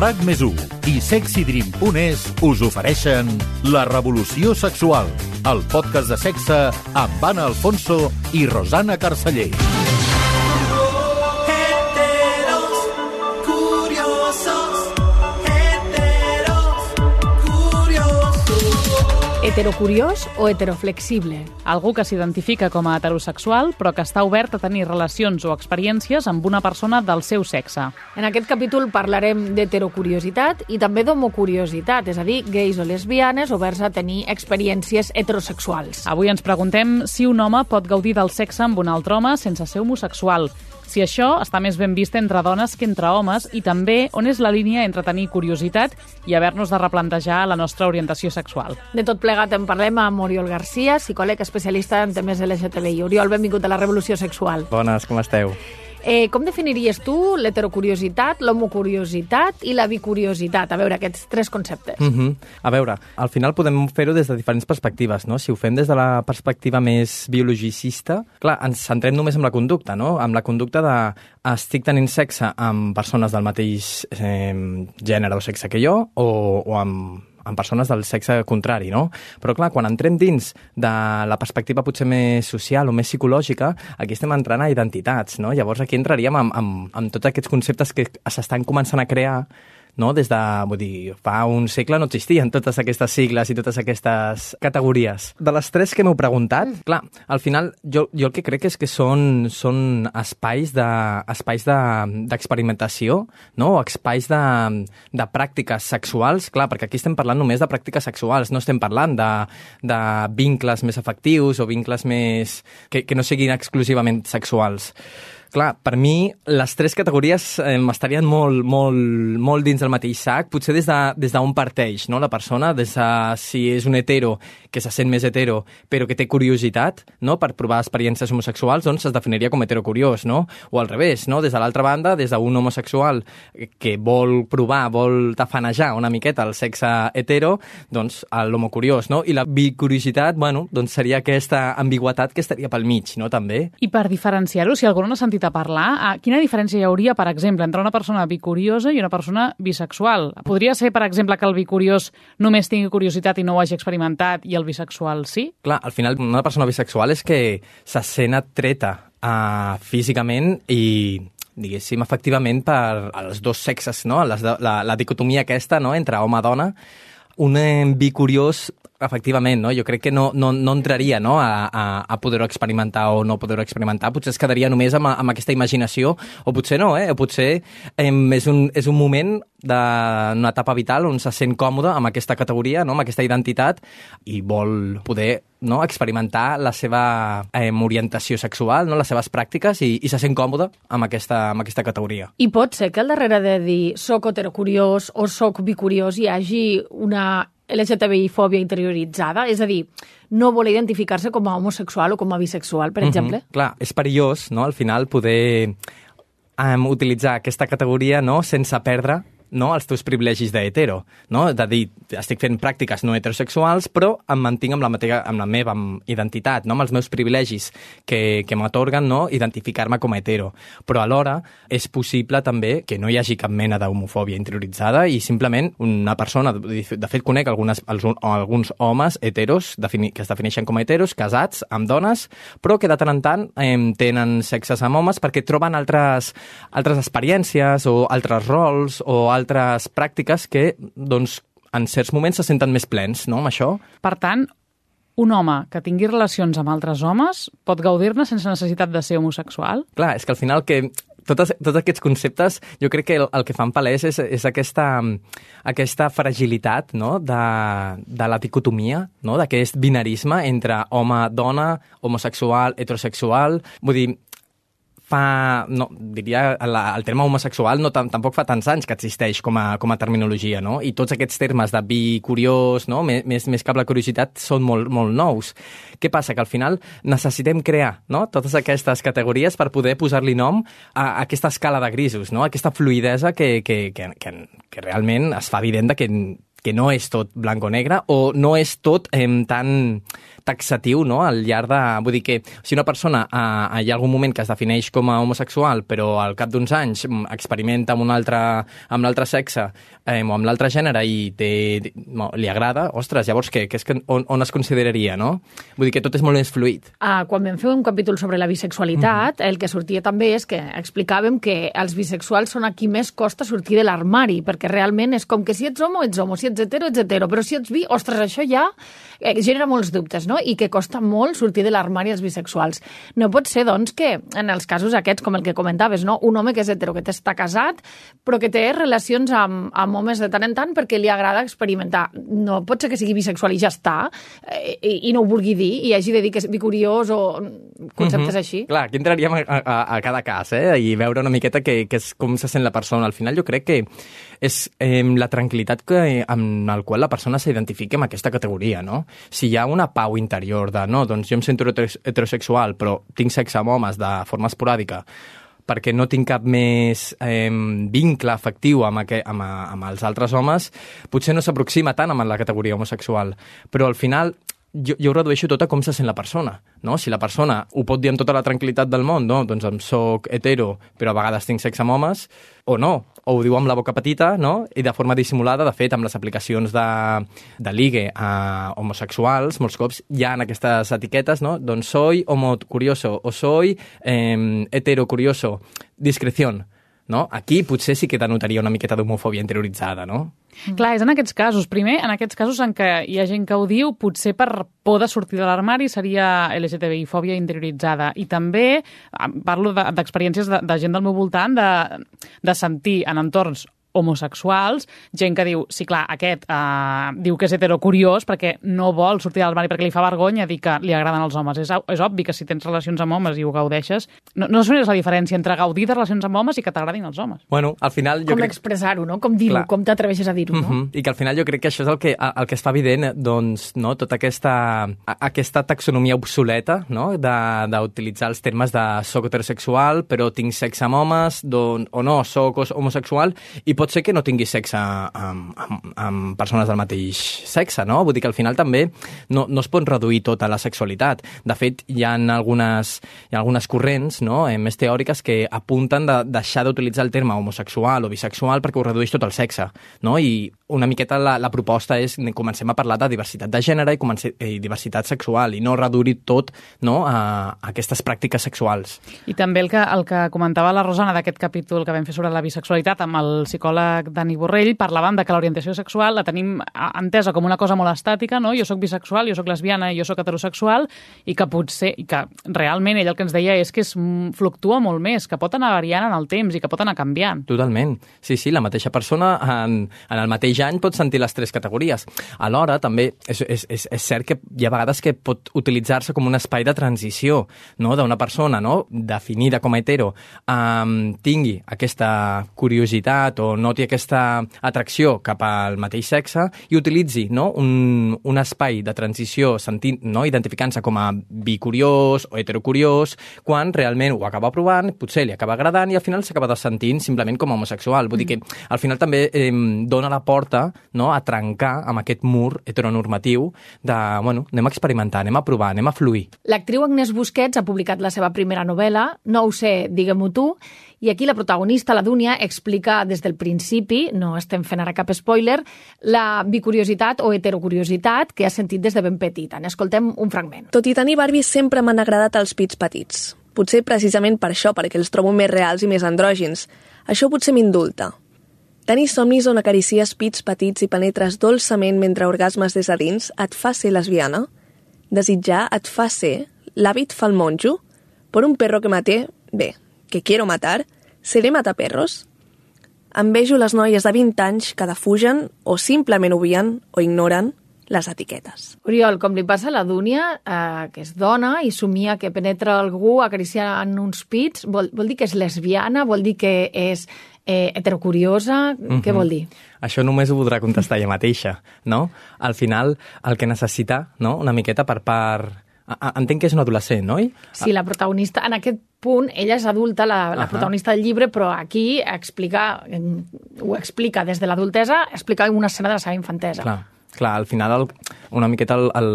RAC més i sexydream.es us ofereixen La revolució sexual, el podcast de sexe amb Anna Alfonso i Rosana Carceller. Heterocuriós o heteroflexible? Algú que s'identifica com a heterosexual però que està obert a tenir relacions o experiències amb una persona del seu sexe. En aquest capítol parlarem d'heterocuriositat i també d'homocuriositat, és a dir, gais o lesbianes oberts a tenir experiències heterosexuals. Avui ens preguntem si un home pot gaudir del sexe amb un altre home sense ser homosexual si això està més ben vist entre dones que entre homes i també on és la línia entre tenir curiositat i haver-nos de replantejar la nostra orientació sexual. De tot plegat en parlem amb Oriol Garcia, psicòleg especialista en temes LGTBI. Oriol, benvingut a la Revolució Sexual. Bones, com esteu? Eh, com definiries tu l'heterocuriositat, l'homocuriositat i la bicuriositat? A veure, aquests tres conceptes. Mm -hmm. A veure, al final podem fer-ho des de diferents perspectives, no? Si ho fem des de la perspectiva més biologicista, clar, ens centrem només en la conducta, no? Amb la conducta de estic tenint sexe amb persones del mateix eh, gènere o sexe que jo o, o amb amb persones del sexe contrari, no? Però clar, quan entrem dins de la perspectiva potser més social o més psicològica, aquí estem entrant a identitats, no? Llavors aquí entraríem amb, amb, amb tots aquests conceptes que s'estan començant a crear no? Des de, vull dir, fa un segle no existien totes aquestes sigles i totes aquestes categories. De les tres que m'heu preguntat, mm. clar, al final jo, jo el que crec és que són, són espais de, espais d'experimentació, de, no? Espais de, de pràctiques sexuals, clar, perquè aquí estem parlant només de pràctiques sexuals, no estem parlant de, de vincles més efectius o vincles més... que, que no siguin exclusivament sexuals. Clar, per mi les tres categories eh, estarien molt, molt, molt dins del mateix sac, potser des d'on de, des parteix no? la persona, des de si és un hetero que se sent més hetero però que té curiositat no? per provar experiències homosexuals, doncs es definiria com heterocuriós, no? O al revés, no? Des de l'altra banda, des d'un homosexual que vol provar, vol tafanejar una miqueta el sexe hetero, doncs l'homocuriós, no? I la bicuriositat, bueno, doncs seria aquesta ambigüetat que estaria pel mig, no? També. I per diferenciar-ho, si algú no ha sentit sentit a parlar, a quina diferència hi hauria, per exemple, entre una persona bicuriosa i una persona bisexual? Podria ser, per exemple, que el bicuriós només tingui curiositat i no ho hagi experimentat i el bisexual sí? Clar, al final una persona bisexual és que se sent atreta uh, físicament i diguéssim, efectivament per als dos sexes, no? Les, la, la dicotomia aquesta no? entre home-dona, un bicuriós Efectivament, no? jo crec que no, no, no entraria no? a, a, a poder-ho experimentar o no poder-ho experimentar, potser es quedaria només amb, amb aquesta imaginació, o potser no, eh? o potser eh, és, un, és un moment d'una etapa vital on se sent còmode amb aquesta categoria, no? amb aquesta identitat, i vol poder no? experimentar la seva eh, orientació sexual, no? les seves pràctiques, i, i se sent còmode amb aquesta, amb aquesta categoria. I pot ser que al darrere de dir soc heterocuriós o soc bicuriós hi hagi una LGTBI-fòbia interioritzada, és a dir, no vol identificar-se com a homosexual o com a bisexual, per mm -hmm. exemple? Clar, és perillós, no?, al final, poder um, utilitzar aquesta categoria no, sense perdre no, els teus privilegis d'hetero, no? de dir, estic fent pràctiques no heterosexuals, però em mantinc amb la, mateixa, amb la meva identitat, no? amb els meus privilegis que, que m'atorguen no? identificar-me com a hetero. Però alhora és possible també que no hi hagi cap mena d'homofòbia interioritzada i simplement una persona, de fet conec algunes, alguns homes heteros defini, que es defineixen com a heteros, casats amb dones, però que de tant en tant eh, tenen sexes amb homes perquè troben altres, altres experiències o altres rols o altres altres pràctiques que, doncs, en certs moments se senten més plens, no?, amb això. Per tant, un home que tingui relacions amb altres homes pot gaudir-ne sense necessitat de ser homosexual? Clar, és que al final que tots, tots aquests conceptes jo crec que el, el que fan palès és, és aquesta, aquesta fragilitat no? de, de la dicotomia, no? d'aquest binarisme entre home-dona, homosexual, heterosexual... Vull dir, fa, no, diria, la, el terme homosexual no tampoc fa tants anys que existeix com a, com a terminologia, no? I tots aquests termes de bi, curiós, no? Més, més que la curiositat, són molt, molt nous. Què passa? Que al final necessitem crear no? totes aquestes categories per poder posar-li nom a, a aquesta escala de grisos, no? aquesta fluidesa que, que, que, que, que realment es fa evident de que que no és tot blanc o negre o no és tot eh, tan, taxatiu no? al llarg de... Vull dir que si una persona eh, hi ha algun moment que es defineix com a homosexual però al cap d'uns anys mm, experimenta amb un altre, amb l'altre sexe eh, o amb l'altre gènere i té, no, li agrada, ostres, llavors què? què és que, on, on es consideraria, no? Vull dir que tot és molt més fluid. Ah, quan vam fer un capítol sobre la bisexualitat, mm -hmm. el que sortia també és que explicàvem que els bisexuals són a qui més costa sortir de l'armari, perquè realment és com que si ets homo, ets homo, si ets hetero, ets hetero, però si ets bi, ostres, això ja eh, genera molts dubtes, no? I que costa molt sortir de l'armari als bisexuals. No pot ser, doncs, que en els casos aquests, com el que comentaves, no? un home que és hetero, que està casat, però que té relacions amb, amb homes de tant en tant perquè li agrada experimentar. No pot ser que sigui bisexual i ja està, eh, i, i no ho vulgui dir, i hagi de dir que és bicuriós o conceptes mm -hmm. així. Clar, aquí entraríem a, a, a cada cas, eh? I veure una miqueta que, que és com se sent la persona. Al final jo crec que és eh, la tranquil·litat que, amb el qual la persona s'identifica amb aquesta categoria, no? Si hi ha una pau interior de, no, doncs jo em sento heterosexual, però tinc sexe amb homes de forma esporàdica, perquè no tinc cap més eh, vincle afectiu amb, aquest, amb, amb els altres homes, potser no s'aproxima tant amb la categoria homosexual. Però al final jo, jo ho redueixo tot a com se sent la persona. No? Si la persona ho pot dir amb tota la tranquil·litat del món, no? doncs em soc hetero, però a vegades tinc sexe amb homes, o no, o ho diu amb la boca petita, no? i de forma dissimulada, de fet, amb les aplicacions de, de ligue a homosexuals, molts cops hi ha aquestes etiquetes, no? doncs soy homo curioso, o soy eh, hetero curioso, discreción. No? Aquí potser sí que denotaria una miqueta d'homofòbia interioritzada, no? Mm. Clar, és en aquests casos. Primer, en aquests casos en què hi ha gent que ho diu, potser per por de sortir de l'armari seria LGTBI-fòbia interioritzada. I també parlo d'experiències de, de, gent del meu voltant de, de sentir en entorns homosexuals, gent que diu, sí, clar, aquest uh, diu que és heterocuriós perquè no vol sortir del barri perquè li fa vergonya dir que li agraden els homes. És, és obvi que si tens relacions amb homes i ho gaudeixes, no, no és la diferència entre gaudir de relacions amb homes i que t'agradin els homes. Bueno, al final jo com crec... expressar-ho, no? Com dir-ho, com t'atreveixes a dir-ho, no? Uh mhm. -huh. I que al final jo crec que això és el que, el que es fa evident, doncs, no? tota aquesta, aquesta taxonomia obsoleta no? d'utilitzar els termes de soc heterosexual, però tinc sexe amb homes, don, o no, soc homosexual, i pot ser que no tingui sexe amb, amb, amb persones del mateix sexe, no? Vull dir que al final també no, no es pot reduir tota la sexualitat. De fet, hi ha algunes, hi ha algunes corrents no? eh, més teòriques que apunten de deixar d'utilitzar el terme homosexual o bisexual perquè ho redueix tot el sexe, no? I una miqueta la, la proposta és comencem a parlar de diversitat de gènere i, comencem, i diversitat sexual i no reduir tot no, a, a aquestes pràctiques sexuals. I també el que, el que comentava la Rosana d'aquest capítol que vam fer sobre la bisexualitat amb el psicòleg Dani Borrell, parlàvem de que l'orientació sexual la tenim entesa com una cosa molt estàtica, no? jo sóc bisexual, jo sóc lesbiana jo sóc heterosexual, i que potser, i que realment ell el que ens deia és que es fluctua molt més, que pot anar variant en el temps i que pot anar canviant. Totalment. Sí, sí, la mateixa persona en, en el mateix any pot sentir les tres categories. Alhora, també és, és, és, és cert que hi ha vegades que pot utilitzar-se com un espai de transició no? d'una persona no? definida com a hetero um, tingui aquesta curiositat o noti aquesta atracció cap al mateix sexe i utilitzi no? un, un espai de transició sentint, no? identificant-se com a bicuriós o heterocuriós quan realment ho acaba provant, potser li acaba agradant i al final s'acaba sentint simplement com a homosexual. Vull dir que al final també eh, dona la porta no, a trencar amb aquest mur heteronormatiu de, bueno, anem a experimentar, anem a provar, anem a fluir. L'actriu Agnès Busquets ha publicat la seva primera novel·la, No ho sé, digue-m'ho tu, i aquí la protagonista, la Dúnia, explica des del principi, no estem fent ara cap spoiler, la bicuriositat o heterocuriositat que ha sentit des de ben petita. N'escoltem un fragment. Tot i tenir Barbie sempre m'han agradat els pits petits. Potser precisament per això, perquè els trobo més reals i més andrògins. Això potser m'indulta. Tenir somnis on acaricies pits petits i penetres dolçament mentre orgasmes des de dins et fa ser lesbiana? Desitjar et fa ser? L'hàbit fa el monjo? Per un perro que maté? Bé, que quiero matar? Seré mataperros? Envejo les noies de 20 anys que defugen o simplement obvien o ignoren les etiquetes. Oriol, com li passa a la Dúnia, eh, que és dona i somia que penetra algú acariciant uns pits, vol, vol dir que és lesbiana, vol dir que és eh, heterocuriosa, mm -hmm. què vol dir? Això només ho podrà contestar ella mateixa, no? Al final, el que necessita, no?, una miqueta per part... Entenc que és un adolescent, no? Sí, la protagonista, en aquest punt, ella és adulta, la, la uh -huh. protagonista del llibre, però aquí explica, ho explica des de l'adultesa, explica una escena de la seva infantesa. Clar clar, al final el, una miqueta el, el,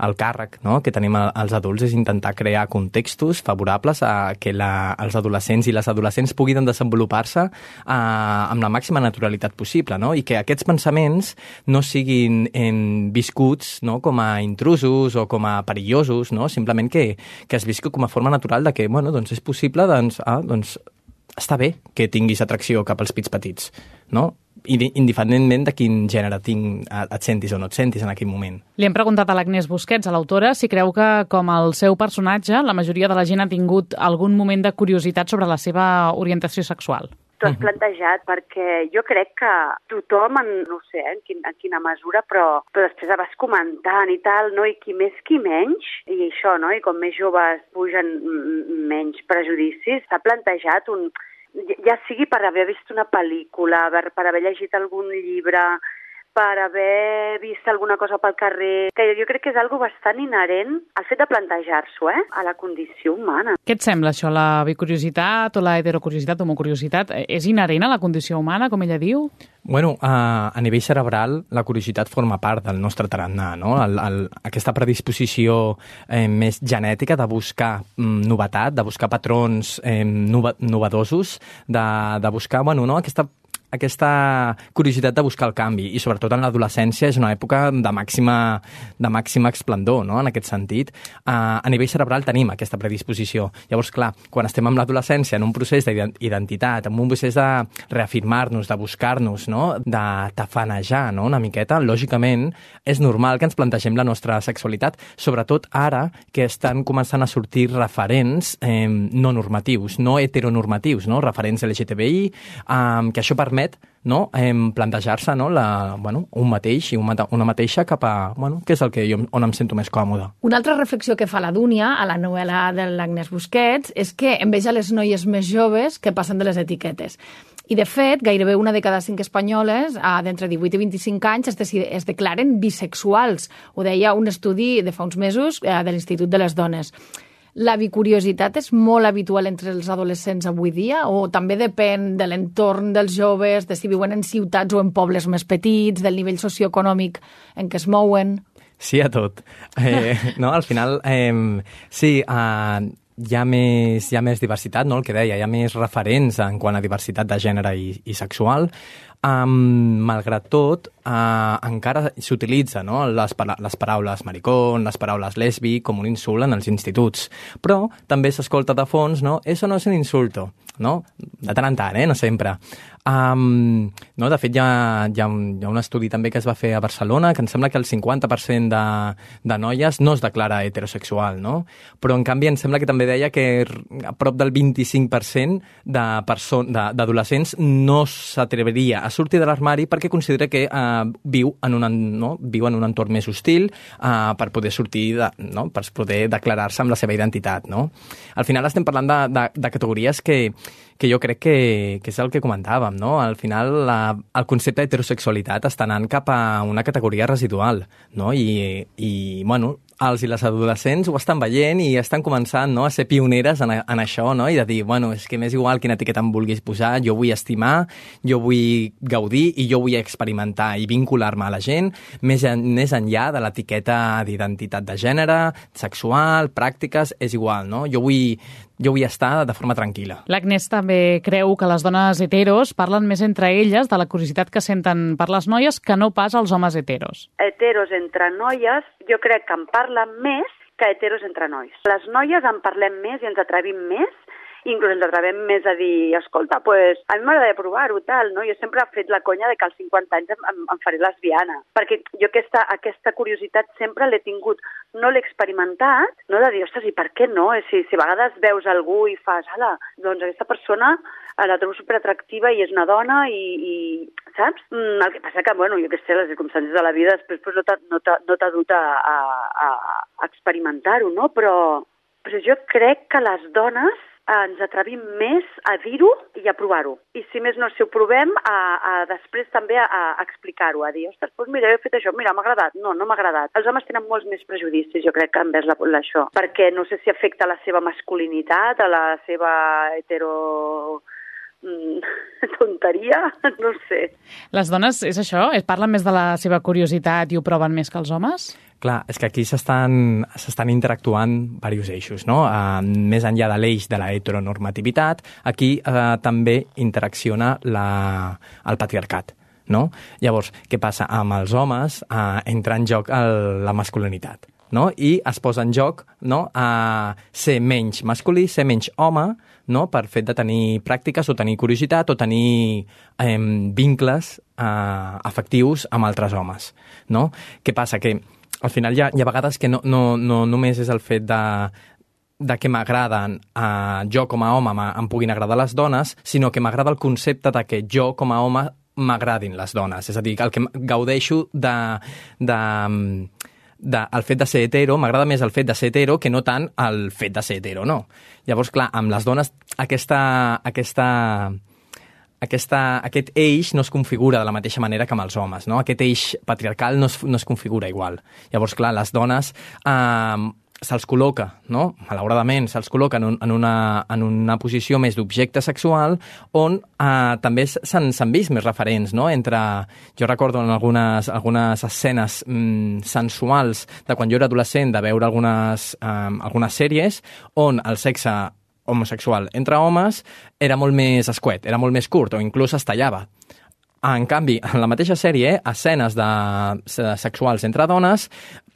el càrrec no? que tenim els adults és intentar crear contextos favorables a que la, els adolescents i les adolescents puguin desenvolupar-se eh, amb la màxima naturalitat possible no? i que aquests pensaments no siguin en, viscuts no? com a intrusos o com a perillosos, no? simplement que, que es visqui com a forma natural de que bueno, doncs és possible, doncs, ah, doncs està bé que tinguis atracció cap als pits petits, no? Independentment de quin gènere tinc, et sentis o no et sentis en aquell moment. Li hem preguntat a l'Agnès Busquets, a l'autora, si creu que, com el seu personatge, la majoria de la gent ha tingut algun moment de curiositat sobre la seva orientació sexual. T'ho has plantejat perquè jo crec que tothom, en, no sé en, quin, en quina mesura, però, però després vas comentant i tal, no? i qui més qui menys, i això, no? i com més joves pugen menys prejudicis, s'ha plantejat un, ja sigui per haver vist una pel·lícula, per, haver llegit algun llibre, per haver vist alguna cosa pel carrer, que jo crec que és algo bastant inherent al fet de plantejar-s'ho, eh? a la condició humana. Què et sembla això, la bicuriositat o la heterocuriositat, homocuriositat? És inherent a la condició humana, com ella diu? Bueno, a, a nivell cerebral, la curiositat forma part del nostre tarannà, no? El, el, aquesta predisposició eh, més genètica de buscar mm, novetat, de buscar patrons eh, nova, novedosos, de, de buscar, bueno, no? aquesta aquesta curiositat de buscar el canvi i sobretot en l'adolescència és una època de màxima, de màxima esplendor, no? en aquest sentit. Uh, a nivell cerebral tenim aquesta predisposició. Llavors, clar, quan estem en l'adolescència, en un procés d'identitat, en un procés de reafirmar-nos, de buscar-nos, no? de tafanejar no? una miqueta, lògicament és normal que ens plantegem la nostra sexualitat, sobretot ara que estan començant a sortir referents eh, no normatius, no heteronormatius, no? referents LGTBI, eh, que això permet permet no, eh, plantejar-se no, la, bueno, un mateix i una, mateixa cap a bueno, què és el que jo, on em sento més còmode. Una altra reflexió que fa la Dúnia a la novel·la de l'Agnès Busquets és que enveja les noies més joves que passen de les etiquetes. I, de fet, gairebé una de cada cinc espanyoles, d'entre 18 i 25 anys, es, es declaren bisexuals. Ho deia un estudi de fa uns mesos eh, de l'Institut de les Dones. La bicuriositat és molt habitual entre els adolescents avui dia o també depèn de l'entorn dels joves, de si viuen en ciutats o en pobles més petits, del nivell socioeconòmic en què es mouen? Sí a tot. Eh, no, al final, eh, sí, eh, hi ha, més, hi ha més diversitat, no? el que deia, hi ha més referents en quant a diversitat de gènere i, i sexual, Um, malgrat tot, uh, encara s'utilitza no? les, les paraules maricón, les paraules lesbi, com un insult en els instituts. Però també s'escolta de fons, no? Eso no és un insulto, no? De tant en tant, eh? No sempre. Um, no, de fet, hi ha, hi, ha un, hi ha un estudi també que es va fer a Barcelona que em sembla que el 50% de, de noies no es declara heterosexual, no? Però, en canvi, em sembla que també deia que a prop del 25% d'adolescents no s'atreveria a sortir de l'armari perquè considera que uh, viu, en un, no? viu en un entorn més hostil uh, per poder sortir, de, no? per poder declarar-se amb la seva identitat, no? Al final estem parlant de, de, de categories que, que jo crec que, que és el que comentàvem, no? Al final, la, el concepte d'heterosexualitat està anant cap a una categoria residual, no? I, i bueno, els i les adolescents ho estan veient i estan començant no, a ser pioneres en, en això, no? i de dir, bueno, és que m'és igual quina etiqueta em vulguis posar, jo vull estimar, jo vull gaudir i jo vull experimentar i vincular-me a la gent més, en, més enllà de l'etiqueta d'identitat de gènere, sexual, pràctiques, és igual, no? Jo vull, jo vull estar de forma tranquil·la. L'Agnès també creu que les dones heteros parlen més entre elles de la curiositat que senten per les noies que no pas els homes heteros. Heteros entre noies, jo crec que en parlen parlen més que heteros entre nois. Les noies en parlem més i ens atrevim més inclús ens atrevem més a dir, escolta, pues, a mi m'agradaria provar-ho, tal, no? Jo sempre he fet la conya de que als 50 anys em, em, faré lesbiana, perquè jo aquesta, aquesta curiositat sempre l'he tingut, no l'he experimentat, no de dir, ostres, i per què no? Si, si a vegades veus algú i fas, ala, doncs aquesta persona eh, la trobo superatractiva i és una dona i, i saps? Mm, el que passa que, bueno, jo què sé, les circumstàncies de la vida després pues, no t'ha no no dut a, a, a experimentar-ho, no? Però, però jo crec que les dones ens atrevim més a dir-ho i a provar-ho. I si més no, si ho provem, a, a després també a, a explicar-ho, a dir, ostres, doncs mira, he fet això, mira, m'ha agradat. No, no m'ha agradat. Els homes tenen molts més prejudicis, jo crec, envers la, això, perquè no sé si afecta la seva masculinitat, a la seva hetero tonteria, no sé. Les dones, és això? Es parlen més de la seva curiositat i ho proven més que els homes? Clar, és que aquí s'estan s'estan interactuant diversos eixos, no? Uh, més enllà de l'eix de la heteronormativitat, aquí uh, també interacciona la, el patriarcat. No? Llavors, què passa? Amb els homes uh, entra en joc el, la masculinitat no? i es posa en joc no? a ser menys masculí, ser menys home, no? per fet de tenir pràctiques o tenir curiositat o tenir eh, vincles eh, afectius amb altres homes. No? Què passa? Que al final hi ha, hi ha vegades que no, no, no només és el fet de, de que m'agraden eh, jo com a home em puguin agradar les dones, sinó que m'agrada el concepte de que jo com a home m'agradin les dones. És a dir, el que gaudeixo de, de, de, el fet de ser hetero, m'agrada més el fet de ser hetero que no tant el fet de ser hetero, no. Llavors, clar, amb les dones aquesta, aquesta, aquesta, aquest eix no es configura de la mateixa manera que amb els homes, no? Aquest eix patriarcal no es, no es configura igual. Llavors, clar, les dones eh, se'ls col·loca, no? malauradament, se'ls col·loca en, un, en, una, en una posició més d'objecte sexual on eh, també s'han vist més referents, no? entre, jo recordo en algunes, algunes escenes mm, sensuals de quan jo era adolescent de veure algunes, eh, algunes sèries on el sexe homosexual entre homes era molt més escuet, era molt més curt o inclús es tallava. En canvi, en la mateixa sèrie, escenes de, sexuals entre dones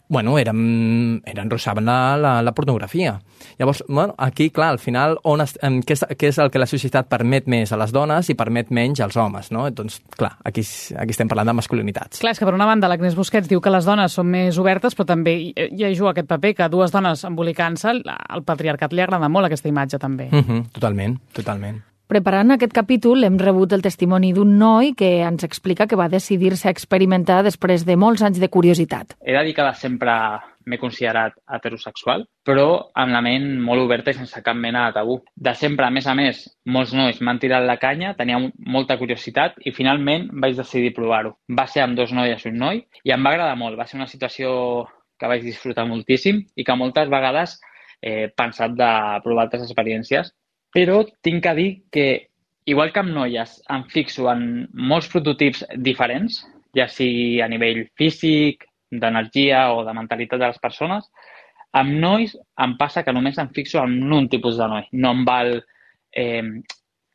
bueno, eren, eren rosaven la, la, la pornografia. Llavors, bueno, aquí, clar, al final, on es, en, què, és, què és el que la societat permet més a les dones i permet menys als homes, no? Doncs, clar, aquí, aquí estem parlant de masculinitats. Clar, és que per una banda l'Agnès Busquets diu que les dones són més obertes, però també hi, hi juga aquest paper que dues dones embolicant-se, al patriarcat li agrada molt aquesta imatge, també. Uh -huh, totalment, totalment. Preparant aquest capítol hem rebut el testimoni d'un noi que ens explica que va decidir-se a experimentar després de molts anys de curiositat. He que sempre m'he considerat heterosexual, però amb la ment molt oberta i sense cap mena de tabú. De sempre, a més a més, molts nois m'han tirat la canya, tenia molta curiositat i finalment vaig decidir provar-ho. Va ser amb dos noies i un noi i em va agradar molt. Va ser una situació que vaig disfrutar moltíssim i que moltes vegades he pensat de provar altres experiències però tinc que dir que, igual que amb noies, em fixo en molts prototips diferents, ja sigui a nivell físic, d'energia o de mentalitat de les persones, amb nois em passa que només em fixo en un tipus de noi, no em val eh,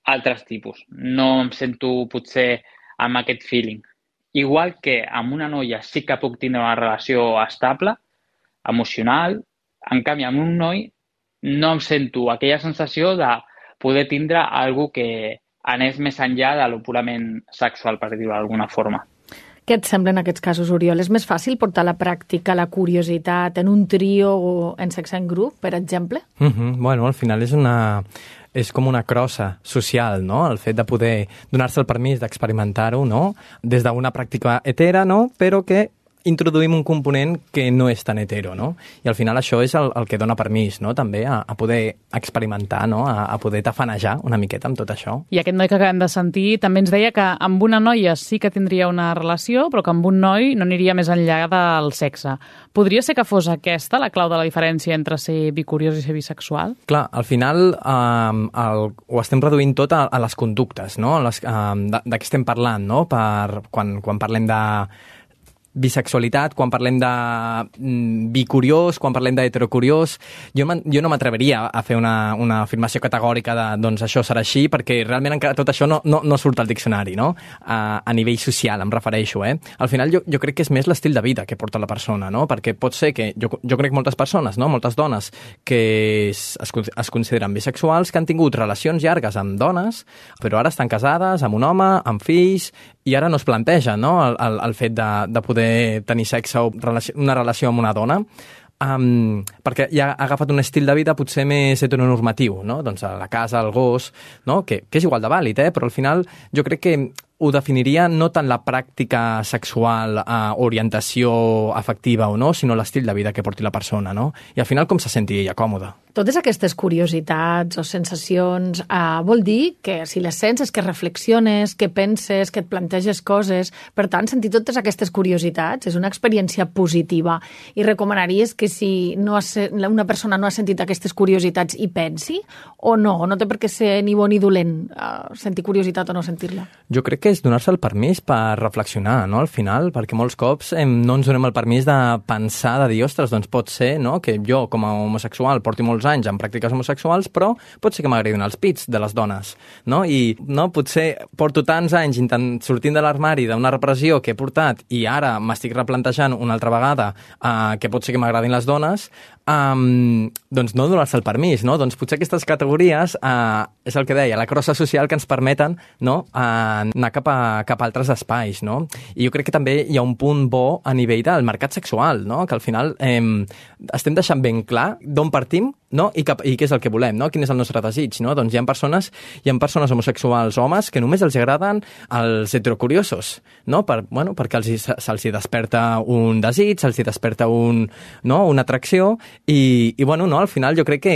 altres tipus. No em sento potser amb aquest feeling. Igual que amb una noia sí que puc tindre una relació estable, emocional, en canvi amb un noi no em sento aquella sensació de poder tindre algú que anés més enllà de lo purament sexual, per dir-ho d'alguna forma. Què et sembla en aquests casos, Oriol? És més fàcil portar a la pràctica la curiositat en un trio o en sexe en grup, per exemple? Mm -hmm. Bueno, al final és una, és com una crossa social, no? El fet de poder donar-se el permís d'experimentar-ho, no? Des d'una pràctica hetera, no? Però que introduïm un component que no és tan hetero, no? I al final això és el, el que dona permís, no?, també a, a poder experimentar, no?, a, a poder tafanejar una miqueta amb tot això. I aquest noi que acabem de sentir també ens deia que amb una noia sí que tindria una relació, però que amb un noi no aniria més enllà del sexe. Podria ser que fos aquesta la clau de la diferència entre ser bicuriós i ser bisexual? Clar, al final eh, el, ho estem reduint tot a, a les conductes, no?, les, eh, de, de què estem parlant, no?, per, quan, quan parlem de bisexualitat, quan parlem de mm, bicuriós, quan parlem d'heterocuriós, jo, jo no m'atreveria a fer una, una afirmació categòrica de doncs això serà així, perquè realment encara tot això no, no, no surt al diccionari, no? A, a nivell social, em refereixo, eh? Al final jo, jo crec que és més l'estil de vida que porta la persona, no? Perquè pot ser que, jo, jo crec moltes persones, no? Moltes dones que es, es, es consideren bisexuals, que han tingut relacions llargues amb dones, però ara estan casades amb un home, amb fills, i ara no es planteja no? el, el, el fet de, de poder tenir sexe o relació, una relació amb una dona, um, perquè ja ha agafat un estil de vida potser més heteronormatiu, no? doncs a la casa, el gos, no? que, que és igual de vàlid, eh? però al final jo crec que ho definiria no tant la pràctica sexual, eh, orientació afectiva o no, sinó l'estil de vida que porti la persona, no? I al final com se senti ella còmoda. Totes aquestes curiositats o sensacions eh, vol dir que si les sents és que reflexiones, que penses, que et planteges coses. Per tant, sentir totes aquestes curiositats és una experiència positiva i recomanaries que si no has, una persona no ha sentit aquestes curiositats i pensi o no? No té per què ser ni bo ni dolent eh, sentir curiositat o no sentir-la. Jo crec que és donar-se el permís per reflexionar, no?, al final, perquè molts cops eh, no ens donem el permís de pensar, de dir, ostres, doncs pot ser, no?, que jo, com a homosexual, porti molts anys en pràctiques homosexuals, però pot ser que m'agradin els pits de les dones, no? I, no, potser porto tants anys intent, sortint de l'armari d'una repressió que he portat i ara m'estic replantejant una altra vegada eh, que pot ser que m'agradin les dones, um, doncs no donar-se el permís, no? Doncs potser aquestes categories, uh, és el que deia, la crossa social que ens permeten no? uh, anar cap a, cap a altres espais, no? I jo crec que també hi ha un punt bo a nivell del mercat sexual, no? Que al final eh, estem deixant ben clar d'on partim no? I, cap, i què és el que volem, no? quin és el nostre desig. No? Doncs hi ha persones, hi ha persones homosexuals homes que només els agraden els heterocuriosos, no? per, bueno, perquè se'ls se, desperta un desig, se'ls desperta un, no? una atracció i, i bueno, no, al final jo crec que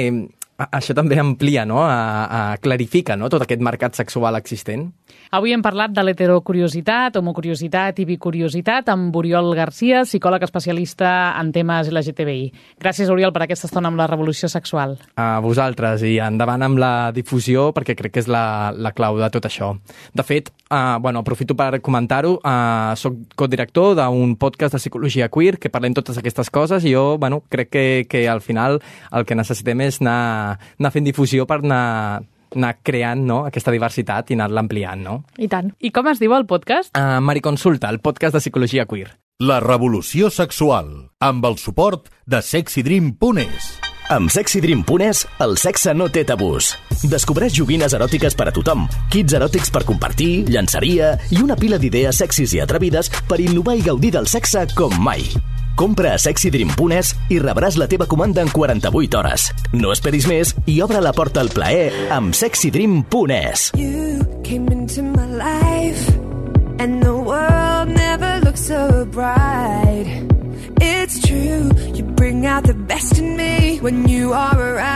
això també amplia, no? a, a clarifica no? tot aquest mercat sexual existent. Avui hem parlat de l'heterocuriositat, homocuriositat i bicuriositat amb Oriol Garcia, psicòleg especialista en temes LGTBI. Gràcies, Oriol, per aquesta estona amb la revolució sexual. A vosaltres i endavant amb la difusió perquè crec que és la, la clau de tot això. De fet, uh, bueno, aprofito per comentar-ho, uh, soc codirector d'un podcast de psicologia queer que parlem totes aquestes coses i jo bueno, crec que, que al final el que necessitem és anar, anar fent difusió per anar anar creant no, aquesta diversitat i anar-la ampliant, no? I tant. I com es diu el podcast? Uh, Mariconsulta, el podcast de psicologia queer. La revolució sexual, amb el suport de sexydream.es. Amb sexydream.es, el sexe no té tabús. Descobreix joguines eròtiques per a tothom, kits eròtics per compartir, llançaria i una pila d'idees sexis i atrevides per innovar i gaudir del sexe com mai. Compra a sexydream.es i rebràs la teva comanda en 48 hores. No esperis més i obre la porta al plaer amb sexydream.es. And the world never looked so bright. It's true, you bring out the best in me when you are around.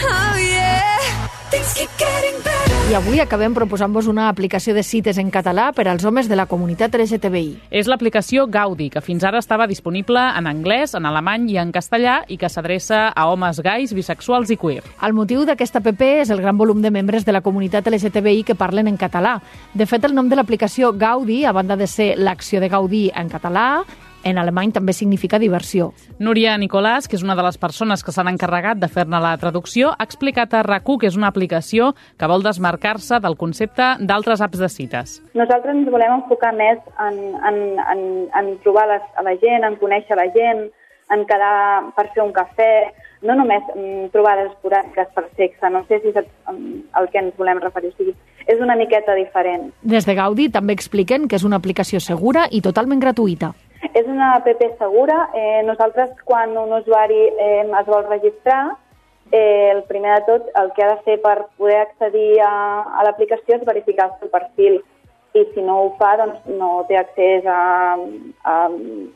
Oh yeah, things keep getting better. I avui acabem proposant-vos una aplicació de cites en català per als homes de la comunitat LGTBI. És l'aplicació Gaudi, que fins ara estava disponible en anglès, en alemany i en castellà i que s'adreça a homes gais, bisexuals i queer. El motiu d'aquesta app és el gran volum de membres de la comunitat LGTBI que parlen en català. De fet, el nom de l'aplicació Gaudi, a banda de ser l'acció de Gaudí en català, en alemany també significa diversió. Núria Nicolàs, que és una de les persones que s'han encarregat de fer-ne la traducció, ha explicat a rac que és una aplicació que vol desmarcar-se del concepte d'altres apps de cites. Nosaltres ens volem enfocar més en, en, en, en trobar les, a la gent, en conèixer la gent, en quedar per fer un cafè, no només mm, trobades esporàdiques per sexe, no sé si és el que ens volem referir, o sigui, és una miqueta diferent. Des de Gaudi també expliquen que és una aplicació segura i totalment gratuïta. És una app segura. Eh, nosaltres, quan un usuari eh, es vol registrar, eh, el primer de tot, el que ha de fer per poder accedir a, a l'aplicació és verificar el seu perfil i si no ho fa, doncs no té accés a, a,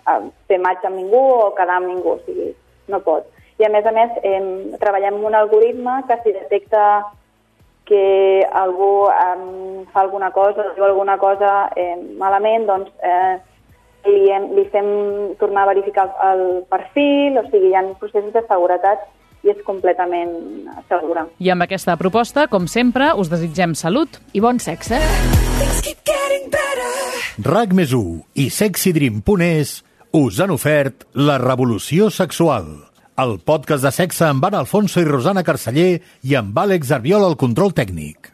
a fer matx amb ningú o quedar amb ningú, o sigui, no pot. I a més a més, eh, treballem amb un algoritme que si detecta que algú eh, fa alguna cosa, diu alguna cosa eh, malament, doncs eh, li, hem, li fem tornar a verificar el perfil, o sigui, hi ha processos de seguretat i és completament segura. I amb aquesta proposta, com sempre, us desitgem salut i bon sexe. RAC més i sexydream.es us han ofert La revolució sexual, el podcast de sexe amb Anna Alfonso i Rosana Carceller i amb Àlex Arbiol al control tècnic.